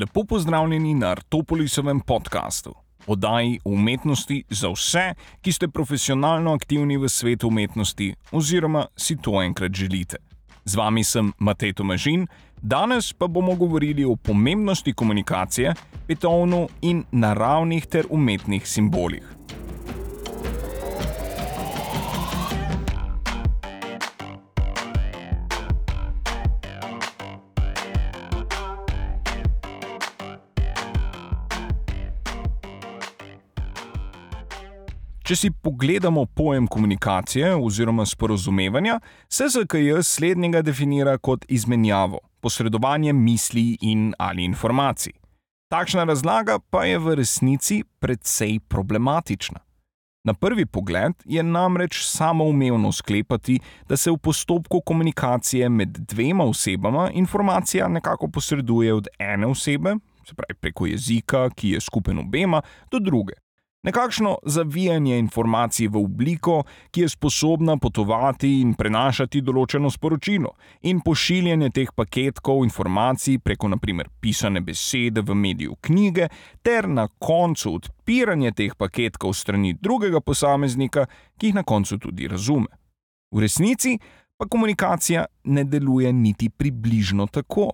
Lepo pozdravljeni na Artopolisovem podkastu, oddaji o umetnosti za vse, ki ste profesionalno aktivni v svetu umetnosti oziroma si to enkrat želite. Z vami sem Matej Tomažin, danes pa bomo govorili o pomembnosti komunikacije, petovnu in naravnih ter umetnih simbolih. Če si pogledamo pojem komunikacije oziroma sporozumevanja, se ZKJ slednjega definira kot izmenjavo, posredovanje misli in ali informacij. Takšna razlaga pa je v resnici precej problematična. Na prvi pogled je namreč samoumevno sklepati, da se v postopku komunikacije med dvema osebama informacija nekako posreduje od ene osebe, se pravi preko jezika, ki je skupen obema, do druge. Nekakšno zavijanje informacij v obliko, ki je sposobna potovati in prenašati določeno sporočilo, in pošiljanje teh paketkov informacij preko naprimer pisane besede v mediju knjige, ter na koncu odpiranje teh paketkov strani drugega posameznika, ki jih na koncu tudi razume. V resnici pa komunikacija ne deluje niti približno tako.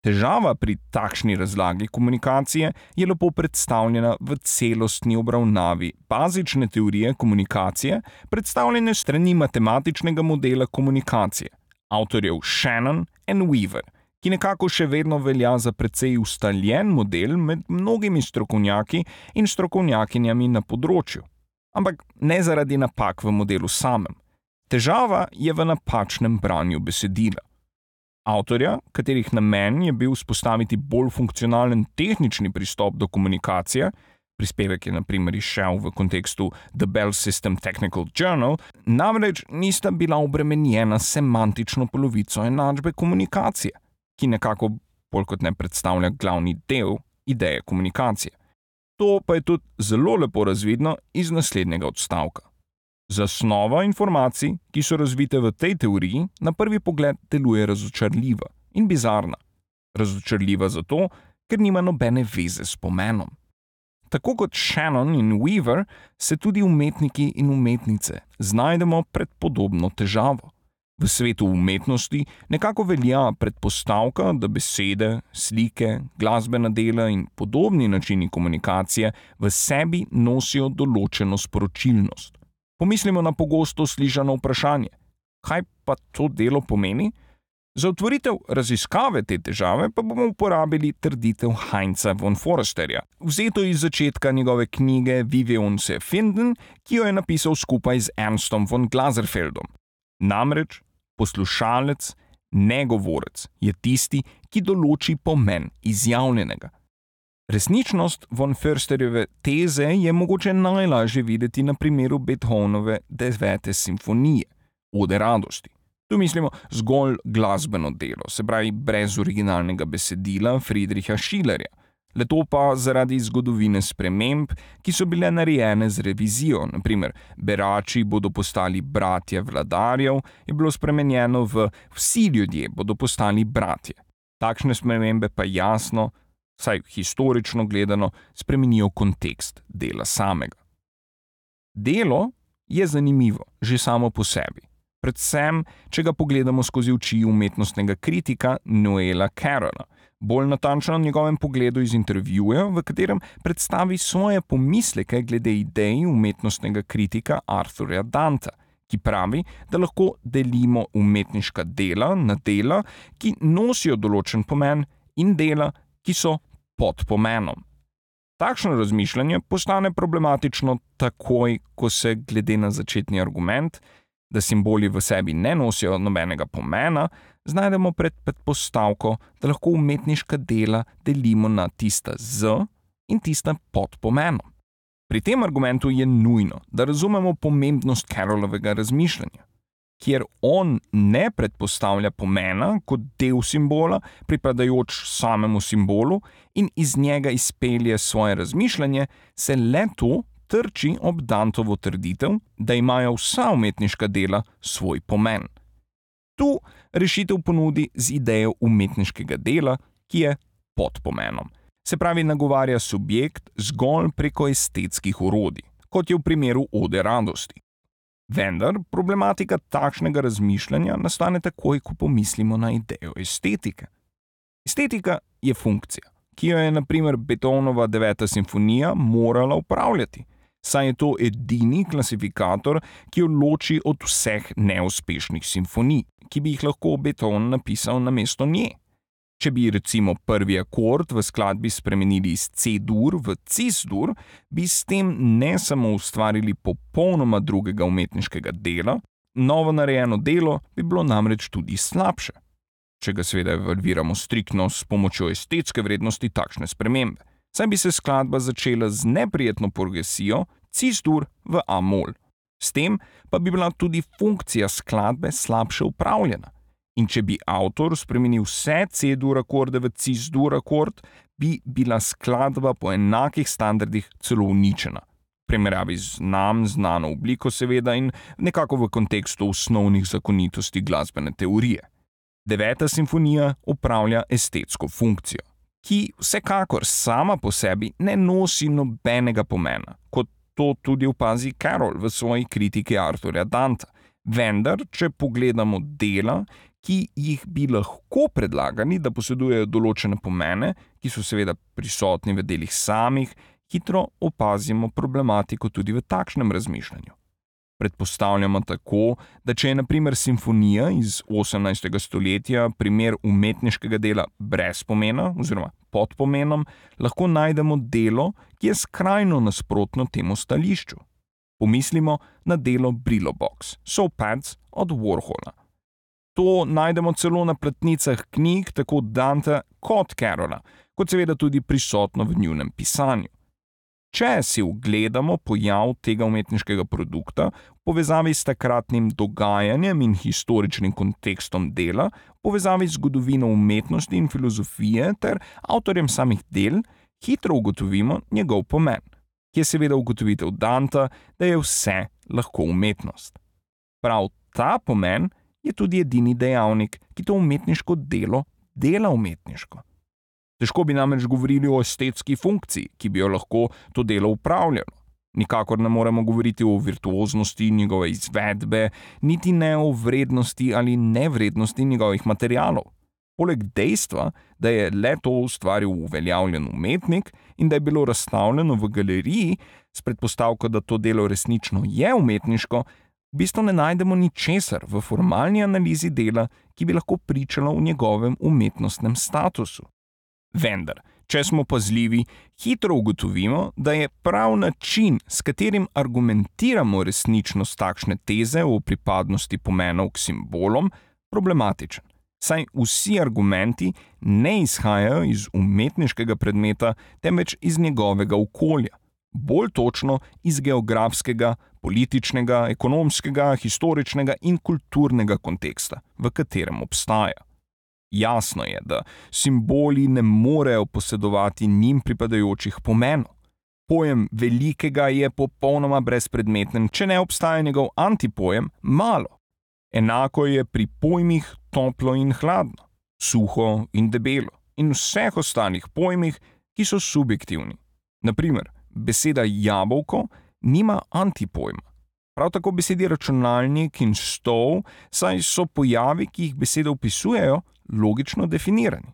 Težava pri takšni razlagi komunikacije je lepo predstavljena v celostni obravnavi bazične teorije komunikacije, predstavljene strani matematičnega modela komunikacije, avtorjev Shannon in Weaver, ki nekako še vedno velja za precej ustaljen model med mnogimi strokovnjaki in strokovnjakinjami na področju. Ampak ne zaradi napak v modelu samem. Težava je v napačnem branju besedila. Avtorja, katerih namen je bil vzpostaviti bolj funkcionalen tehnični pristop do komunikacije, prispevek je naprimer izšel v kontekstu The Bell System Technical Journal, namreč nista bila obremenjena semantično polovico enačbe komunikacije, ki nekako bolj kot ne predstavlja glavni del ideje komunikacije. To pa je tudi zelo lepo razvidno iz naslednjega odstavka. Zasnova informacij, ki so razvite v tej teoriji, na prvi pogled deluje razočarljiva in bizarna. Razočarljiva zato, ker nima nobene veze s pomenom. Tako kot Shannon in Weaver, se tudi umetniki in umetnice znajdemo pred podobno težavo. V svetu umetnosti nekako velja predpostavka, da besede, slike, glasbena dela in podobni načini komunikacije v sebi nosijo določeno sporočilnost. Pomislimo na pogosto slišano vprašanje: kaj pa to delo pomeni? Za otvoritev raziskave te težave pa bomo uporabili trditev Heinza von Forsterja, vzeto iz začetka njegove knjige Vivion se finden, ki jo je napisal skupaj z Ernstom von Glaserfeldom. Namreč poslušalec, negovorec, je tisti, ki določi pomen izjavljenega. Resničnost von Försterjeve teze je mogoče najlažje videti na primeru Beethovenove devete simfonije, Ode radosti. Tu mislimo zgolj glasbeno delo, se pravi brez originalnega besedila Friedricha Schillerja, le to pa zaradi zgodovine sprememb, ki so bile narejene z revizijo. Naprimer, berači bodo postali bratje vladarjev, je bilo spremenjeno v vsi ljudje bodo postali bratje. Takšne spremembe pa jasno saj historično gledano spremenijo kontekst dela samega. Delo je zanimivo že samo po sebi, predvsem, če ga pogledamo skozi oči umetnostnega kritika Noela Carola, bolj natančno na njegovem pogledu iz intervjuja, v katerem predstavi svoje pomisleke glede idej umetnostnega kritika Arthurja Danta. Ki pravi, da lahko delimo umetniška dela na dela, ki nosijo določen pomen, in dela, ki so pod pomenom. Takšno razmišljanje postane problematično takoj, ko se glede na začetni argument, da simboli v sebi ne nosijo nobenega pomena, znajdemo pred predpostavko, da lahko umetniška dela delimo na tista z in tista pod pomenom. Pri tem argumentu je nujno, da razumemo pomembnost Carolovega razmišljanja kjer on ne predpostavlja pomena kot del simbola, pripadajoč samemu simbolu, in iz njega izpelje svoje razmišljanje, se le to trči ob Dantovo trditev, da imajo vsa umetniška dela svoj pomen. Tu rešitev ponudi z idejo umetniškega dela, ki je podpomenom. Se pravi, nagovarja subjekt zgolj preko estetskih urodij, kot je v primeru ode radosti. Vendar problematika takšnega razmišljanja nastane takoj, ko pomislimo na idejo estetike. Estetika je funkcija, ki jo je naprimer Beethovenova deveta simfonija morala upravljati, saj je to edini klasifikator, ki jo loči od vseh neuspešnih simfonij, ki bi jih lahko Beethoven napisal na mesto nje. Če bi recimo prvi akord v skladbi spremenili iz C-dur v C-dur, bi s tem ne samo ustvarili popolnoma drugega umetniškega dela, novo narejeno delo bi bilo namreč tudi slabše. Če ga seveda evalviramo striktno s pomočjo estetske vrednosti takšne spremembe, saj bi se skladba začela z neprijetno progresijo C-dur v A-mol. S tem pa bi bila tudi funkcija skladbe slabše upravljena. In če bi avtor spremenil vse C-dur akorde v C-dur akord, bi bila skladba po enakih standardih celo uničena. Primerjavi z nam znano obliko, seveda, in nekako v kontekstu osnovnih zakonitosti glasbene teorije. Deveta simfonija upravlja estetsko funkcijo, ki vsekakor sama po sebi ne nosi nobenega pomena, kot to tudi opazi Carol v svoji kritiki Arturja Danta. Vendar, če pogledamo dela, ki jih bi lahko predlagali, da posedujejo določene pomene, ki so seveda prisotni v delih samih, hitro opazimo problematiko tudi v takšnem razmišljanju. Predpostavljamo tako, da če je naprimer simfonija iz 18. stoletja primer umetniškega dela brez pomena oziroma pod pomenom, lahko najdemo delo, ki je skrajno nasprotno temu stališču. Pomislimo na delo Brillo Box, So Pads od Warhola. To najdemo celo na platnicah knjig tako Dante kot Karola, kot seveda tudi prisotno v njunem pisanju. Če si ogledamo pojav tega umetniškega produkta v povezavi s takratnim dogajanjem in historičnim kontekstom dela, v povezavi z zgodovino umetnosti in filozofije ter avtorjem samih del, hitro ugotovimo njegov pomen, ki je seveda ugotovitev Danta, da je vse lahko umetnost. Prav ta pomen je tudi edini dejavnik, ki to umetniško delo dela umetniško. Težko bi namreč govorili o estetski funkciji, ki bi jo lahko to delo upravljalo. Nikakor ne moremo govoriti o virtuoznosti njegove izvedbe, niti ne o vrednosti ali nevrednosti njegovih materialov. Poleg dejstva, da je le to ustvaril uveljavljen umetnik in da je bilo razstavljeno v galeriji, s predpostavko, da to delo resnično je umetniško, v bistvu ne najdemo ničesar v formalni analizi dela, ki bi lahko pričalo o njegovem umetnostnem statusu. Vendar, če smo pazljivi, hitro ugotovimo, da je prav način, s katerim argumentiramo resničnost takšne teze o pripadnosti pomenov k simbolom, problematičen. Saj vsi argumenti ne izhajajo iz umetniškega predmeta, temveč iz njegovega okolja, bolj točno iz geografskega, političnega, ekonomskega, historičnega in kulturnega konteksta, v katerem obstaja. Jasno je, da simboli ne morejo posedovati njim pripadajočih pomenov. Pojem velikega je popolnoma brezpredmeten, če ne obstaja njegov antipojem malo. Enako je pri pojmih toplo in hladno, suho in debelo in vseh ostalih pojmih, ki so subjektivni. Naprimer, beseda jabolko nima antipojma. Prav tako besedi računalnik in stol, saj so pojavi, ki jih besede opisujejo, logično definirani.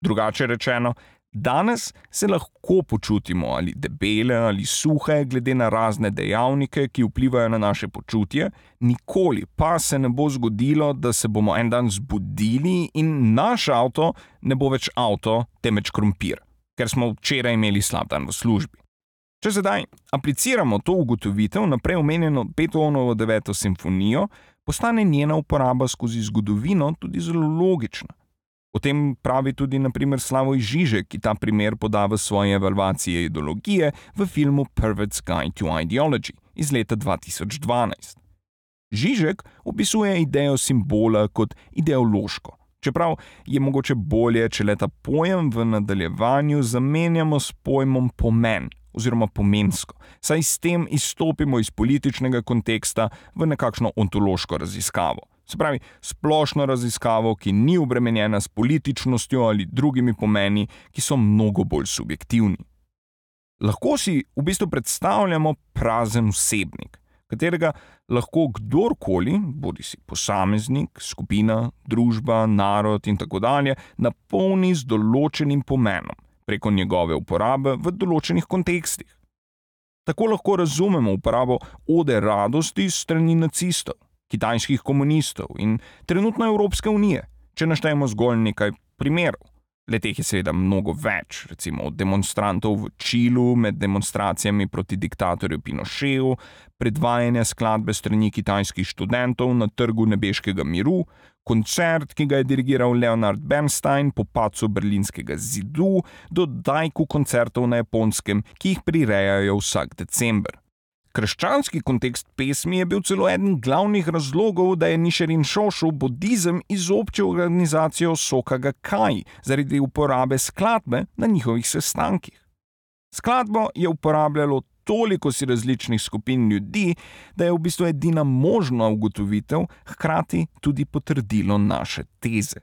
Drugače rečeno, danes se lahko počutimo ali debele ali suhe, glede na razne dejavnike, ki vplivajo na naše počutje, nikoli pa se ne bo zgodilo, da se bomo en dan zbudili in naš avto ne bo več avto, temveč krompir, ker smo včeraj imeli slab dan v službi. Če sedaj apliciramo to ugotovitev na prej omenjeno Beethovenovo deveto simfonijo, postane njena uporaba skozi zgodovino tudi zelo logična. O tem pravi tudi naprimer Slavoj Žižek, ki ta primer poda v svoji evalvaciji ideologije v filmu Pervert's Guide to Ideology iz leta 2012. Žižek opisuje idejo simbola kot ideološko, čeprav je mogoče bolje, če le ta pojem v nadaljevanju zamenjamo s pojmom pomen oziroma pomensko, saj s tem izstopimo iz političnega konteksta v nekakšno ontološko raziskavo, Se pravi, splošno raziskavo, ki ni obremenjena s političnostjo ali drugimi pomeni, ki so mnogo bolj subjektivni. Lahko si v bistvu predstavljamo prazen vsebnik, katerega lahko kdorkoli, bodi si posameznik, skupina, družba, narod in tako dalje, napolni z določenim pomenom preko njegove uporabe v določenih kontekstih. Tako lahko razumemo uporabo ode radosti strani nacistov, kitajskih komunistov in trenutno Evropske unije, če naštejemo zgolj nekaj primerov. Leteh je seveda mnogo več, recimo od demonstrantov v Čilu med demonstracijami proti diktatorju Pinochetu, predvajanja skladbe strani kitajskih študentov na trgu nebeškega miru, koncert, ki ga je dirigiral Leonard Bernstein po pacu berlinskega zidu, do dajku koncertov na japonskem, ki jih prirejajo vsak december. Krščanski kontekst pesmi je bil celo eden glavnih razlogov, da je Nišerin Šošu budizem izobčil organizacijo Sokaga Kaj zaradi uporabe skladbe na njihovih sestankih. Skladbo je uporabljalo toliko si različnih skupin ljudi, da je v bistvu edina možna ugotovitev, hkrati tudi potrdilo naše teze.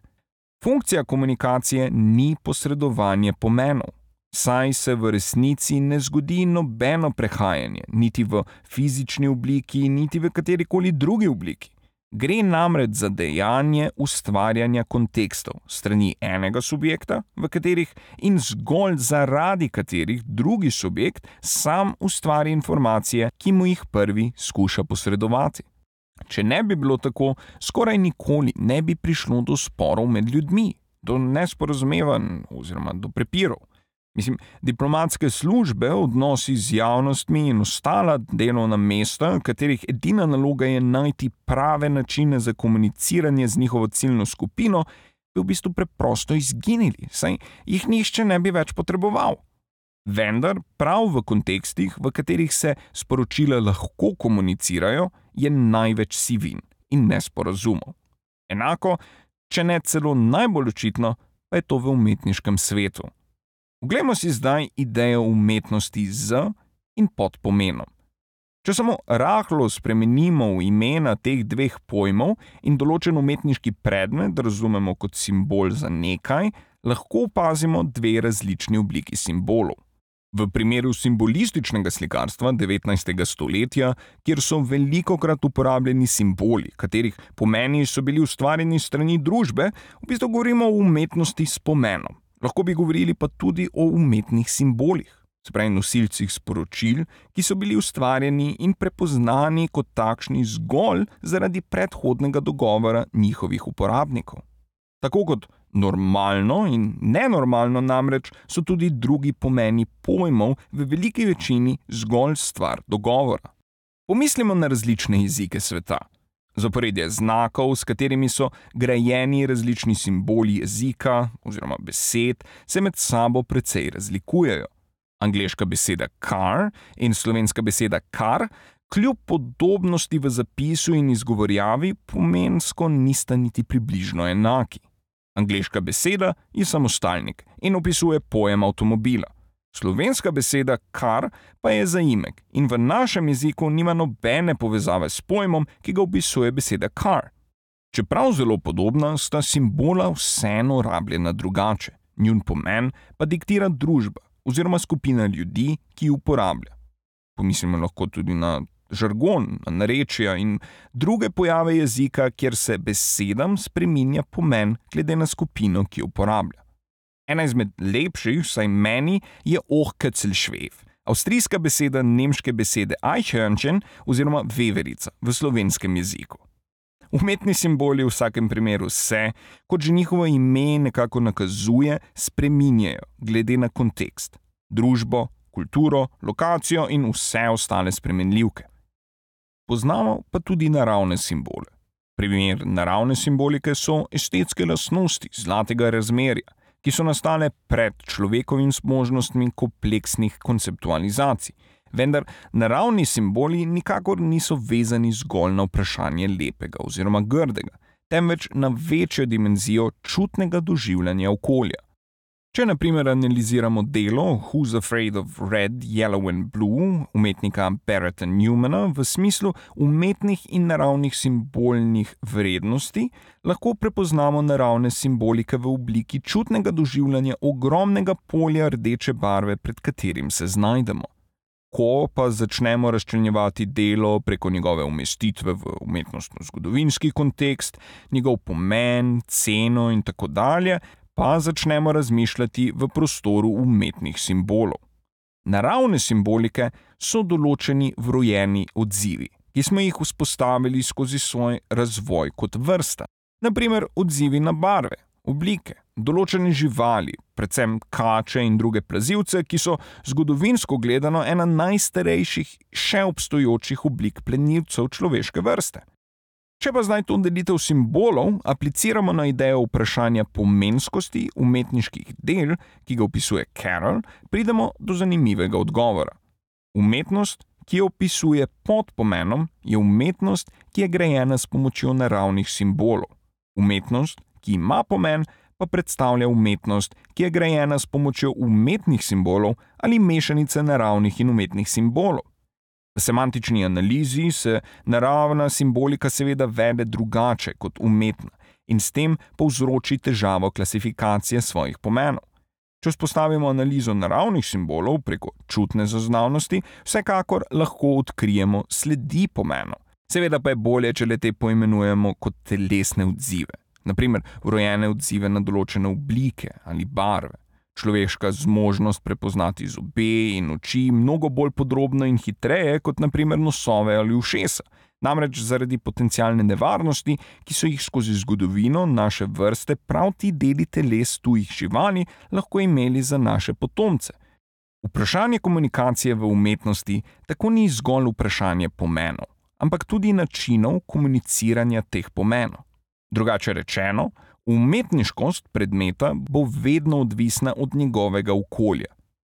Funkcija komunikacije ni posredovanje pomenov saj se v resnici ne zgodi nobeno prehajanje, niti v fizični obliki, niti v kateri koli drugi obliki. Gre namreč za dejanje ustvarjanja kontekstov strani enega subjekta, v katerih in zgolj zaradi katerih drugi subjekt sam ustvari informacije, ki mu jih prvi skuša posredovati. Če ne bi bilo tako, skoraj nikoli ne bi prišlo do sporov med ljudmi, do nesporazumevanj oziroma do prepirov. Mislim, diplomatske službe, odnosi z javnostmi in ostala delovna mesta, katerih edina naloga je najti prave načine za komuniciranje z njihovo ciljno skupino, bi v bistvu preprosto izginili, saj jih nišče ne bi več potreboval. Vendar prav v kontekstih, v katerih se sporočila lahko komunicirajo, je največ sivin in nesporazumov. Enako, če ne celo najbolj očitno, pa je to v umetniškem svetu. Poglejmo si zdaj idejo umetnosti z in pod pomenom. Če samo rahlo spremenimo imena teh dveh pojmov in določen umetniški predmet razumemo kot simbol za nekaj, lahko opazimo dve različni obliki simbolov. V primeru simbolističnega slikarstva 19. stoletja, kjer so veliko krat uporabljeni simboli, katerih pomeni so bili ustvarjeni strani družbe, v bistvu govorimo o umetnosti s pomenom. Lahko bi govorili pa tudi o umetnih simbolih, spravi nosilcih sporočil, ki so bili ustvarjeni in prepoznani kot takšni zgolj zaradi predhodnega dogovora njihovih uporabnikov. Tako kot normalno in nenormalno namreč so tudi drugi pomeni pojmov v veliki večini zgolj stvar dogovora. Pomislimo na različne jezike sveta. Zaporedje znakov, s katerimi so grajeni različni simboli jezika oziroma besed, se med sabo precej razlikujejo. Angliška beseda car in slovenska beseda kar, kljub podobnosti v zapisu in izgovorjavi, pomensko nista niti približno enaki. Angliška beseda je samostalnik in opisuje pojem avtomobila. Slovenska beseda kar pa je zaimek in v našem jeziku nima nobene povezave s pojmom, ki ga opisuje beseda kar. Čeprav zelo podobna, sta simbola vseeno rabljena drugače, njun pomen pa diktira družba oziroma skupina ljudi, ki jih uporablja. Pomislimo lahko tudi na žargon, na narečja in druge pojave jezika, kjer se besedam spreminja pomen glede na skupino, ki jo uporablja. Ena izmed lepših, vsaj meni, je ohkecelšvev, avstrijska beseda nemške besede Eichhörnchen oziroma veverica v slovenskem jeziku. Umetni simboli v vsakem primeru se, kot že njihovo ime nekako nakazuje, spreminjajo glede na kontekst, družbo, kulturo, lokacijo in vse ostale spremenljivke. Poznamo pa tudi naravne simbole. Primer naravne simbolike so estetske lastnosti zlatega razmerja, ki so nastale pred človekovimi možnostmi kompleksnih konceptualizacij. Vendar naravni simboli nikakor niso vezani zgolj na vprašanje lepega oziroma grdega, temveč na večjo dimenzijo čutnega doživljanja okolja. Če naprimer analiziramo delo Who's Afraid of Red, Yellow and Blue umetnika Barretta Newmana v smislu umetnih in naravnih simbolnih vrednosti, lahko prepoznamo naravne simbolike v obliki čutnega doživljanja ogromnega polja rdeče barve, pred katerim se znajdemo. Ko pa začnemo razčlenjevati delo preko njegove umestitve v umetnostno-zgodovinski kontekst, njegov pomen, ceno in tako dalje, pa začnemo razmišljati v prostoru umetnih simbolov. Naravne simbolike so določeni vrojeni odzivi, ki smo jih vzpostavili skozi svoj razvoj kot vrsta. Naprimer, odzivi na barve, oblike, določene živali, predvsem kače in druge plazivce, ki so zgodovinsko gledano ena najstarejših še obstoječih oblik plenilcev človeške vrste. Če pa zdaj to delitev simbolov apliciramo na idejo vprašanja pomenskosti umetniških del, ki ga opisuje Carroll, pridemo do zanimivega odgovora. Umetnost, ki jo opisuje pod pomenom, je umetnost, ki je grajena s pomočjo naravnih simbolov. Umetnost, ki ima pomen, pa predstavlja umetnost, ki je grajena s pomočjo umetnih simbolov ali mešanice naravnih in umetnih simbolov. V semantični analizi se naravna simbolika seveda vede drugače kot umetna in s tem povzroči težavo klasifikacije svojih pomenov. Če vzpostavimo analizo naravnih simbolov preko čutne zaznavnosti, vsekakor lahko odkrijemo sledi pomenov. Seveda pa je bolje, če le te poimenujemo kot telesne odzive, naprimer vrojene odzive na določene oblike ali barve človeška zmožnost prepoznati zobe in oči mnogo bolj podrobno in hitreje kot naprimer nosove ali ušesa. Namreč zaradi potencijalne nevarnosti, ki so jih skozi zgodovino naše vrste prav ti deli teles tujih živali lahko imeli za naše potomce. Vprašanje komunikacije v umetnosti tako ni zgolj vprašanje pomenov, ampak tudi načinov komuniciranja teh pomenov. Drugače rečeno, Umetniškost predmeta bo vedno odvisna od njegovega okolja.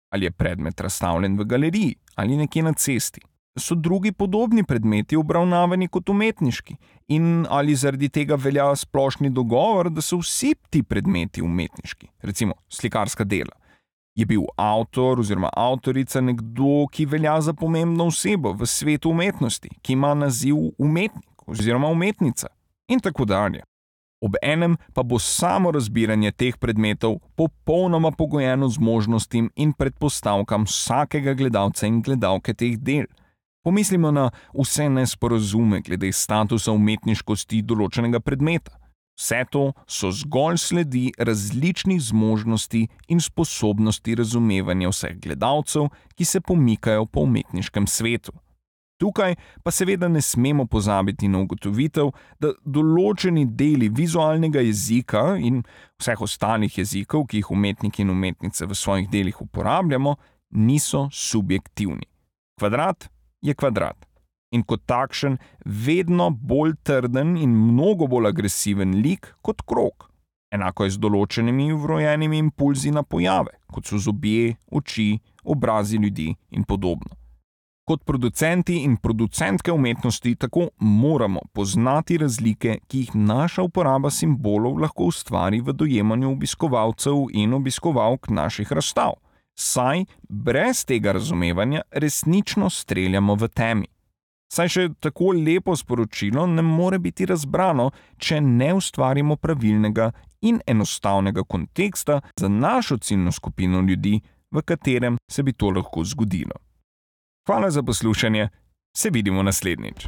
Ali je predmet razstavljen v galeriji ali nekje na cesti. So drugi podobni predmeti obravnavani kot umetniški in ali zaradi tega velja splošni dogovor, da so vsi ti predmeti umetniški, recimo slikarska dela. Je bil avtor oziroma avtorica nekdo, ki velja za pomembno osebo v svetu umetnosti, ki ima naziv umetnik oziroma umetnica in tako dalje ob enem pa bo samo razbiranje teh predmetov popolnoma pogojeno z možnostim in predpostavkam vsakega gledalca in gledalke teh del. Pomislimo na vse nesporazume glede statusa umetniškosti določenega predmeta. Vse to so zgolj sledi različnih zmožnosti in sposobnosti razumevanja vseh gledalcev, ki se pomikajo po umetniškem svetu. Tukaj pa seveda ne smemo pozabiti na ugotovitev, da določeni deli vizualnega jezika in vseh ostalih jezikov, ki jih umetniki in umetnice v svojih delih uporabljamo, niso subjektivni. Kvadrat je kvadrat in kot takšen vedno bolj trden in mnogo bolj agresiven lik kot krok. Enako je z določenimi vrojenimi impulzi na pojave, kot so zobje, oči, obrazi ljudi in podobno. Kot producenti in producentke umetnosti tako moramo poznati razlike, ki jih naša uporaba simbolov lahko ustvari v dojemanju obiskovalcev in obiskovalk naših razstav. Saj brez tega razumevanja resnično streljamo v temi. Saj še tako lepo sporočilo ne more biti razbrano, če ne ustvarimo pravilnega in enostavnega konteksta za našo ciljno skupino ljudi, v katerem se bi to lahko zgodilo. Hvala za poslušanje, se vidimo naslednjič.